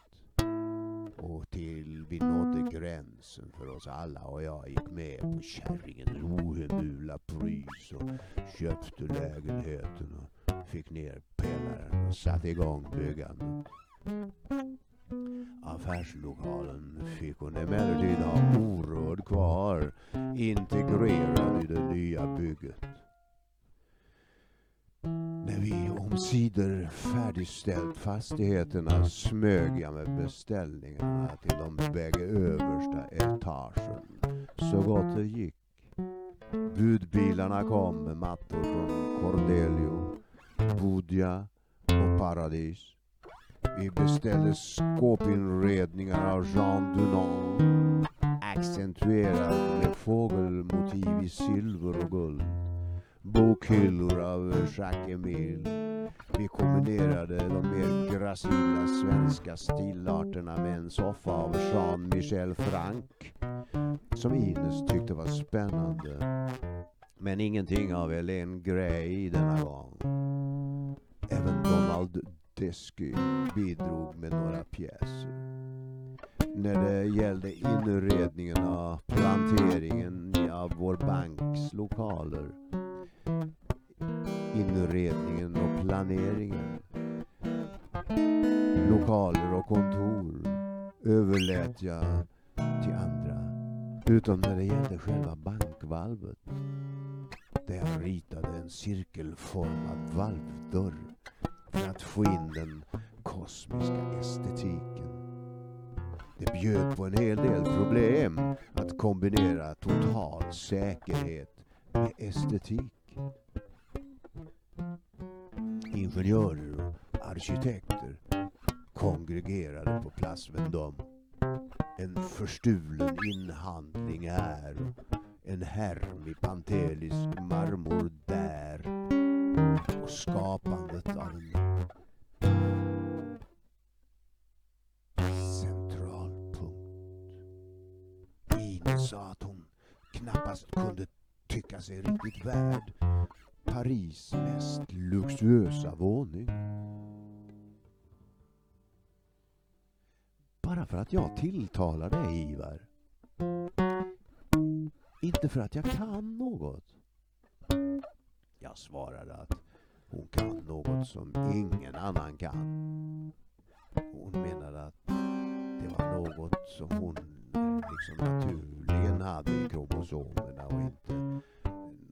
Och till vi nådde gränsen för oss alla och jag gick med på kärringens ohemula pris och köpte lägenheten och fick ner pelaren och satte igång byggandet. Affärslokalen fick hon emellertid ha orörd kvar, integrerad i det nya bygget. När vi omsider färdigställt fastigheterna smög jag med beställningarna till de bägge översta etagen så gott det gick. Budbilarna kom med mattor från Cordelio, Budja och Paradis. Vi beställde skåpinredningar av Jean Dunant accentuerad med fågelmotiv i silver och guld bokhyllor av Jacques Emile. Vi kombinerade de mer gracila svenska stilarterna med en soffa av Jean-Michel Frank som Ines tyckte var spännande. Men ingenting av Elaine Grey denna gång. Även Donald Desky bidrog med några pjäser. När det gällde inredningen av planteringen av vår banks lokaler inredningen och planeringen. Lokaler och kontor överlät jag till andra. Utom när det gällde själva bankvalvet. Där jag ritade en cirkelformad valvdörr för att få in den kosmiska estetiken. Det bjöd på en hel del problem att kombinera total säkerhet med estetik Ingenjörer och arkitekter kongregerade på plats med. En förstulen inhandling är, en härm i pantelisk marmor där och skapandet av en central punkt. Ingrid sa att hon knappast kunde tycka sig riktigt värd Paris mest luxuösa våning. Bara för att jag tilltalar dig, Ivar. Inte för att jag kan något. Jag svarade att hon kan något som ingen annan kan. Hon menade att det var något som hon liksom naturligen hade i kromosomerna och inte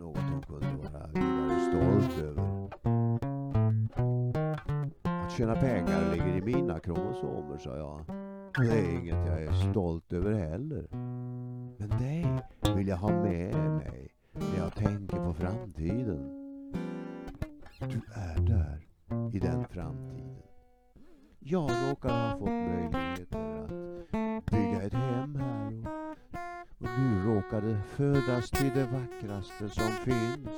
något hon kunde vara vidare stolt över. Att tjäna pengar ligger i mina kromosomer, sa jag. Det är inget jag är stolt över heller. Men dig vill jag ha med mig när jag tänker på framtiden. Du är där, i den framtiden. Jag råkar ha fått möjligheter att bygga ett hem här och, och du råkade födas till det vackraste som finns.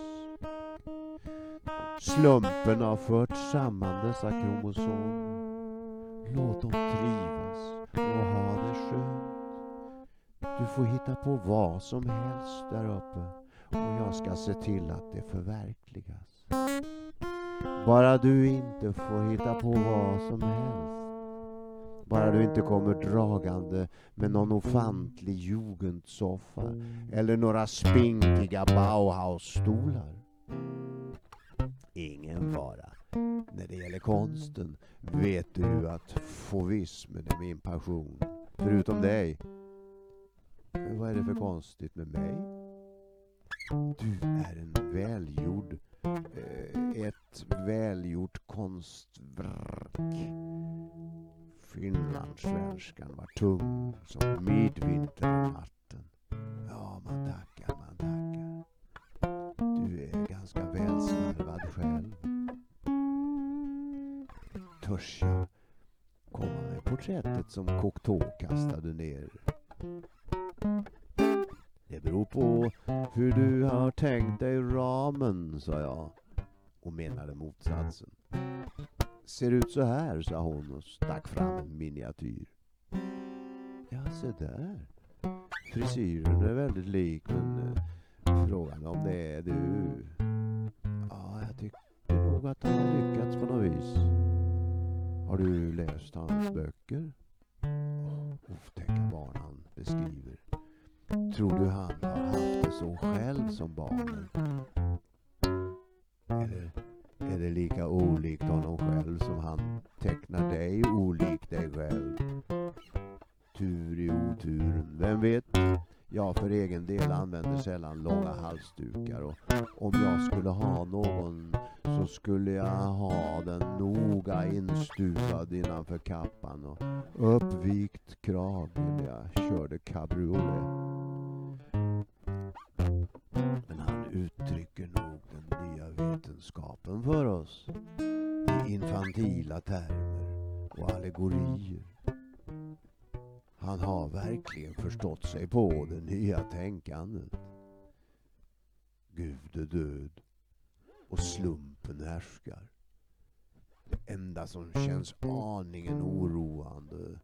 Slumpen har fört samman dessa kromosomer. Låt dem trivas och ha det skönt. Du får hitta på vad som helst där uppe och jag ska se till att det förverkligas. Bara du inte får hitta på vad som helst. Bara du inte kommer dragande med någon ofantlig jugendsoffa eller några spinkiga Bauhausstolar. Ingen fara. När det gäller konsten vet du att fauvismen är min passion. Förutom dig. Men vad är det för konstigt med mig? Du är en välgjord eh, ett välgjort konstverk. Finlandssvenskan var tung som midvinternatten. Ja, man tackar, man tackar. Du är ganska välsvarvad själv. Törs jag komma med porträttet som Cocteau kastade ner? Det beror på hur du har tänkt dig ramen, sa jag och menade motsatsen. Ser ut så här, sa hon och stack fram en miniatyr. Ja, se där. Frisyren är väldigt lik, men eh, frågan om det är du. Ja, jag tycker nog att han har lyckats på något vis. Har du läst hans böcker? Oh, otäcka barn han beskriver. Tror du han har haft det så själv som barn? Eller är lika olikt honom själv som han tecknar dig olik dig själv? Tur i oturen, vem vet? Jag för egen del använder sällan långa halsdukar och om jag skulle ha någon så skulle jag ha den noga instuvad innanför kappan och uppvikt krage när jag körde cabriolet. Kunskapen för oss i infantila termer och allegorier. Han har verkligen förstått sig på det nya tänkandet. Gud är död och slumpen härskar. Det enda som känns aningen oroande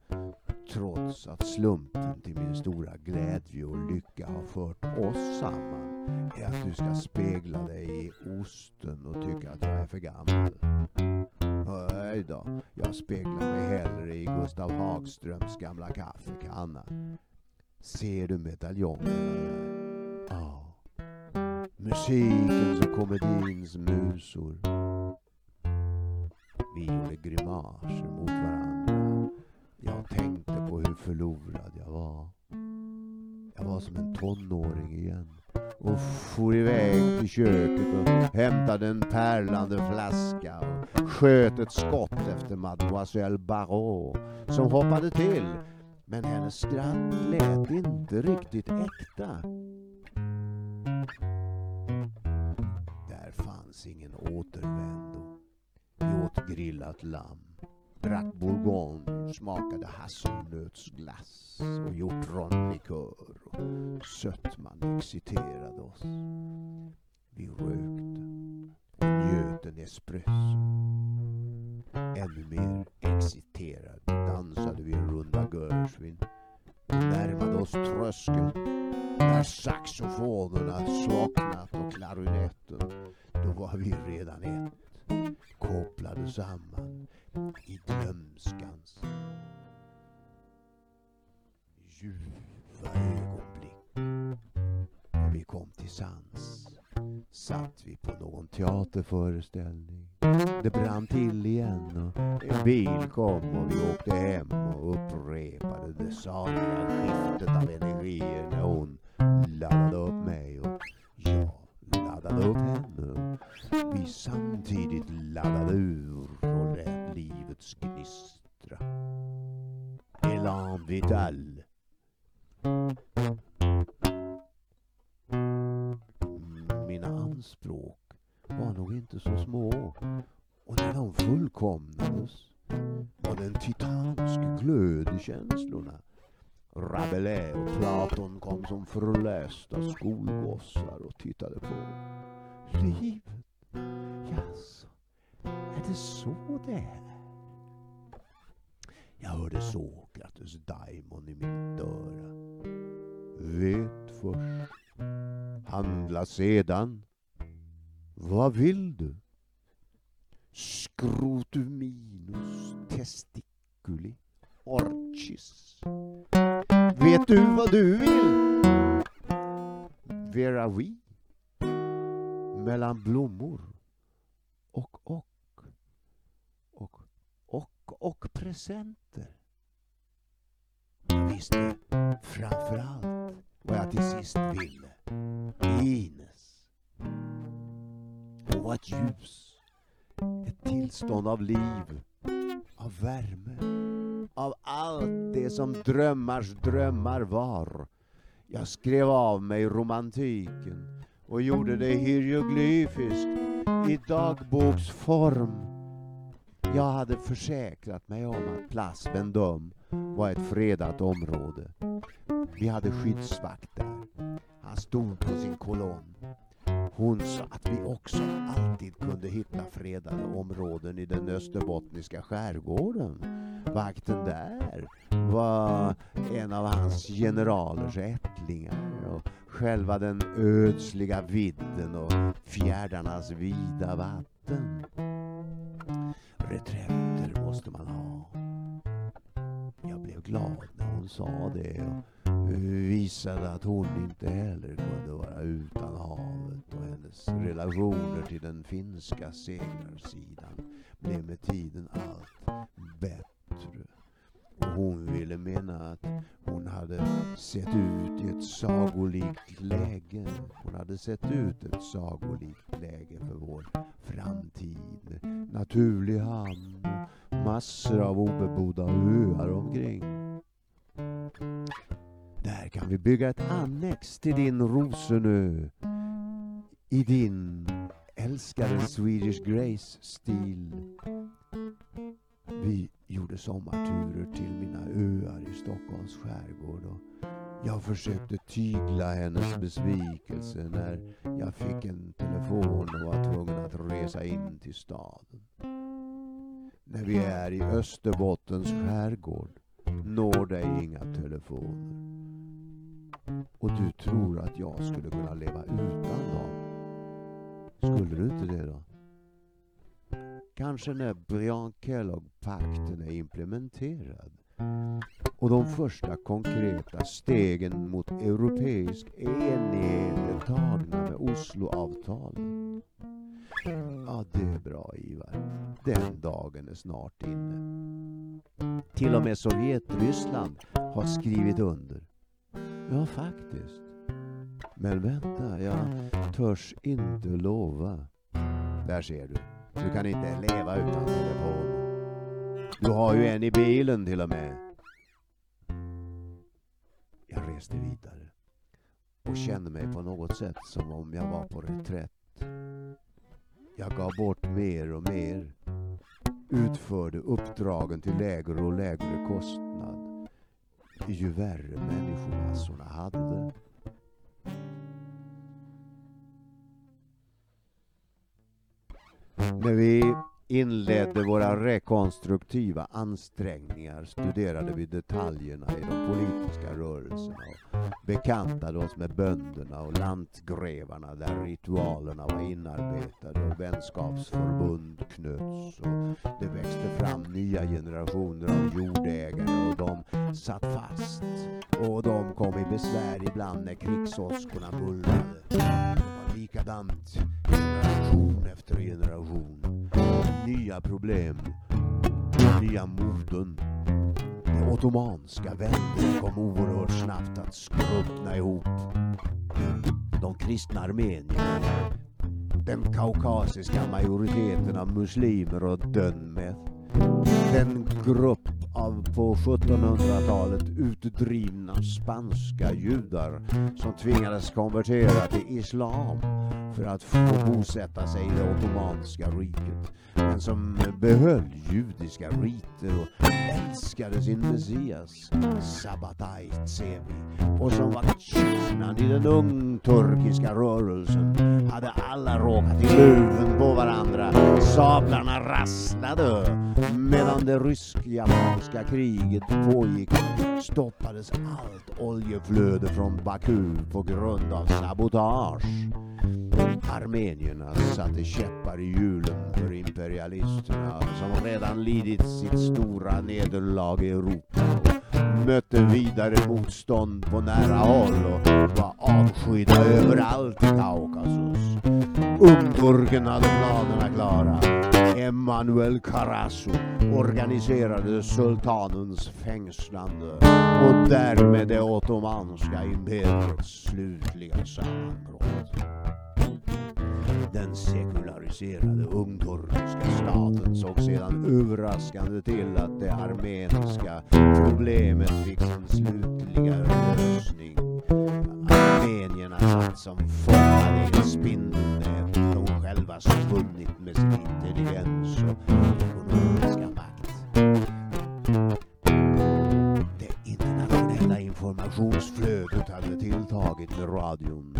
trots att slumpen till min stora glädje och lycka har fört oss samman är att du ska spegla dig i osten och tycka att jag är för gammal. Nej då, jag speglar mig hellre i Gustav Hagströms gamla kaffekanna. Ser du medaljongerna? Ja. Musikens och komedins musor. Vi gjorde grimaser mot varandra. Jag tänkte på hur förlorad jag var. Jag var som en tonåring igen och for iväg till köket och hämtade en pärlande flaska och sköt ett skott efter mademoiselle Barrault som hoppade till. Men hennes skratt lät inte riktigt äkta. Där fanns ingen återvändo. Vi åt grillat lamm drack bourgogne, smakade hasselnötsglass och hjortronlikör och sötman exciterade oss. Vi rökte och njöt en espresso. Ännu mer exciterade dansade vi en runda Gershwin. närmade oss tröskeln där saxofonerna slocknat och klarinetten, då var vi redan ett, kopplade samman i drömskans ljuva ögonblick. När vi kom till sans satt vi på någon teaterföreställning. Det brann till igen och en bil kom och vi åkte hem och upprepade det saliga skiftet av energier när hon laddade upp mig och jag laddade upp henne. Vi samtidigt laddade ur och tittade på. Livet? Jaså, är det så det är? Jag hörde Sokrates daimon i mitt öra. Vet först, handla sedan. Vad vill du? Skrotuminus testiculi orchis. Vet du vad du vill? Vera vi mellan blommor och och och och och presenter. Jag visste framför allt vad jag till sist ville. Ines. Hon var ett ljus. Ett tillstånd av liv. Av värme. Av allt det som drömmars drömmar var. Jag skrev av mig romantiken och gjorde det hieroglyfiskt i dagboksform. Jag hade försäkrat mig om att Place Vendôme var ett fredat område. Vi hade skyddsvakt där. Han stod på sin kolonn. Hon sa att vi också alltid kunde hitta fredade områden i den österbottniska skärgården. Vakten där var en av hans generalers ättlingar själva den ödsliga vidden och fjärdarnas vida vatten. Reträtter måste man ha. Jag blev glad när hon sa det och visade att hon inte heller kunde vara utan havet och hennes relationer till den finska seglarsidan blev med tiden allt bättre. Och hon ville mena att hon hade sett ut i ett sagolikt läge. Hon hade sett ut ett sagolikt läge för vår framtid naturlig hamn och massor av obebodda öar omkring. Där kan vi bygga ett annex till din Rosenö i din älskade Swedish Grace-stil. Vi gjorde sommarturer till mina öar i Stockholms skärgård och jag försökte tygla hennes besvikelse när jag fick en telefon och var tvungen att resa in till staden. När vi är i Österbottens skärgård når dig inga telefoner. Och du tror att jag skulle kunna leva utan dem. Skulle du inte det då? Kanske när Brian Kellogg-pakten är implementerad och de första konkreta stegen mot europeisk enighet är tagna med Osloavtalet. Ja, det är bra Ivar. Den dagen är snart inne. Till och med Sovjetryssland har skrivit under. Ja, faktiskt. Men vänta, jag törs inte lova. Där ser du. Du kan inte leva utan telefon. Du har ju en i bilen till och med. Jag reste vidare och kände mig på något sätt som om jag var på reträtt. Jag gav bort mer och mer. Utförde uppdragen till lägre och lägre kostnad. Ju värre människomassorna hade det. När vi inledde våra rekonstruktiva ansträngningar studerade vi detaljerna i de politiska rörelserna och bekantade oss med bönderna och lantgrevarna där ritualerna var inarbetade och vänskapsförbund knöts och det växte fram nya generationer av jordägare och de satt fast och de kom i besvär ibland när krigsåskorna bullrade. Likadant generation efter generation nya problem, nya moden. Det ottomanska väldet kom oerhört snabbt att skrumpna ihop. De kristna armenierna, den kaukasiska majoriteten av muslimer och Dönmeth, den grupp av på 1700-talet utdrivna spanska judar som tvingades konvertera till islam för att få bosätta sig i det ottomanska riket men som behöll judiska riter och älskade sin Messias, Sabbatai Tsevi och som var kärnan i den ungturkiska rörelsen hade alla råkat i luven på varandra. Sablarna rasslade medan det rysk-japanska kriget pågick stoppades allt oljeflöde från Baku på grund av sabotage. Armenierna satte käppar i hjulen för imperialisterna som redan lidit sitt stora nederlag i Europa och mötte vidare motstånd på nära håll och var avskydda överallt i Kaukasus. Ungturken hade planerna klara. Emanuel Karasu organiserade sultanens fängslande och därmed det ottomanska imperiets slutliga sammanbrott. Den terroriserade ungturkiska staten såg sedan överraskande till att det armeniska problemet fick sin slutliga lösning. Armenierna satt som fångade i ett spindelnät. De själva spunnit med sin intelligens och ekonomiska makt. Det internationella informationsflödet hade tilltagit med radion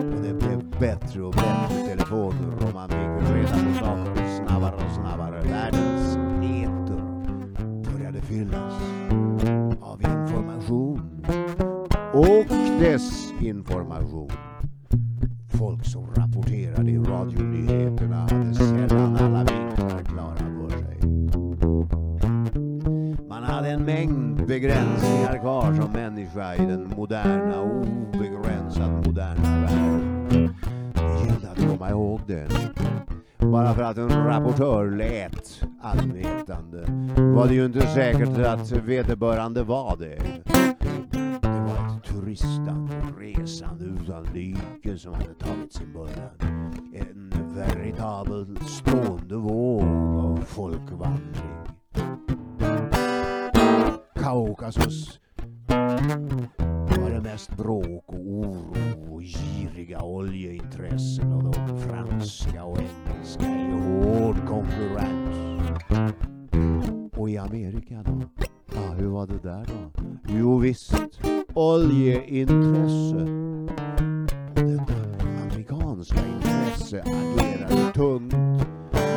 och det blev bättre och bättre telefoner och man fick reda på saker snabbare och snabbare. Världens eter började fyllas av information och desinformation. Folk som rapporterade i radionyheterna hade sällan alla vinklar klara för sig. Man hade en mängd begränsningar kvar som människa i den moderna, obegränsat moderna världen. Det gällde att komma ihåg det. Bara för att en rapportör lät allvetande var det ju inte säkert att vederbörande var det. Det var ett turistande resande utan like som hade tagit sin början. En veritabel stående våg av folkvandring. Kaukasus var det mest bråk och oro och giriga oljeintressen och de franska och engelska i hård konkurrens. Och i Amerika då? Ja, hur var det där då? Jo visst, oljeintresse. Detta amerikanska intresse agerade tungt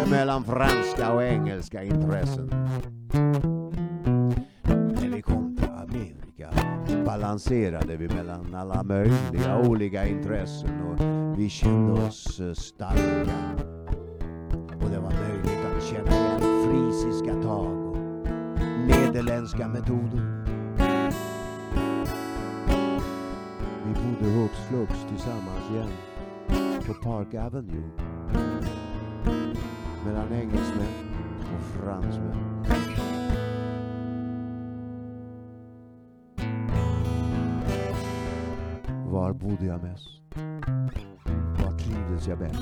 mellan franska och engelska intressen. Balanserade vi mellan alla möjliga olika intressen och vi kände oss eh, starka. Och det var möjligt att känna igen frisiska tag och nederländska metoder. Vi bodde hux flux tillsammans igen på Park Avenue mellan engelsmän och fransmän. Var bodde jag mest? Var trivdes jag bäst?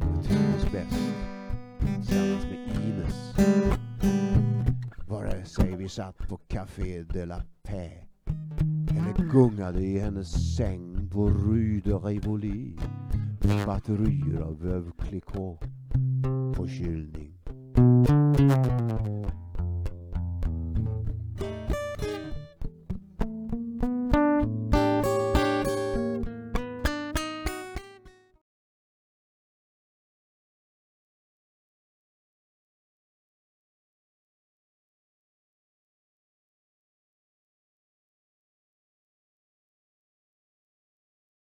Jag trivdes bäst tillsammans med Ines. Vare sig vi satt på Café de la Paix eller gungade i hennes säng på Rue de Rivoli med batterier av Veuve Clicquot på kylning.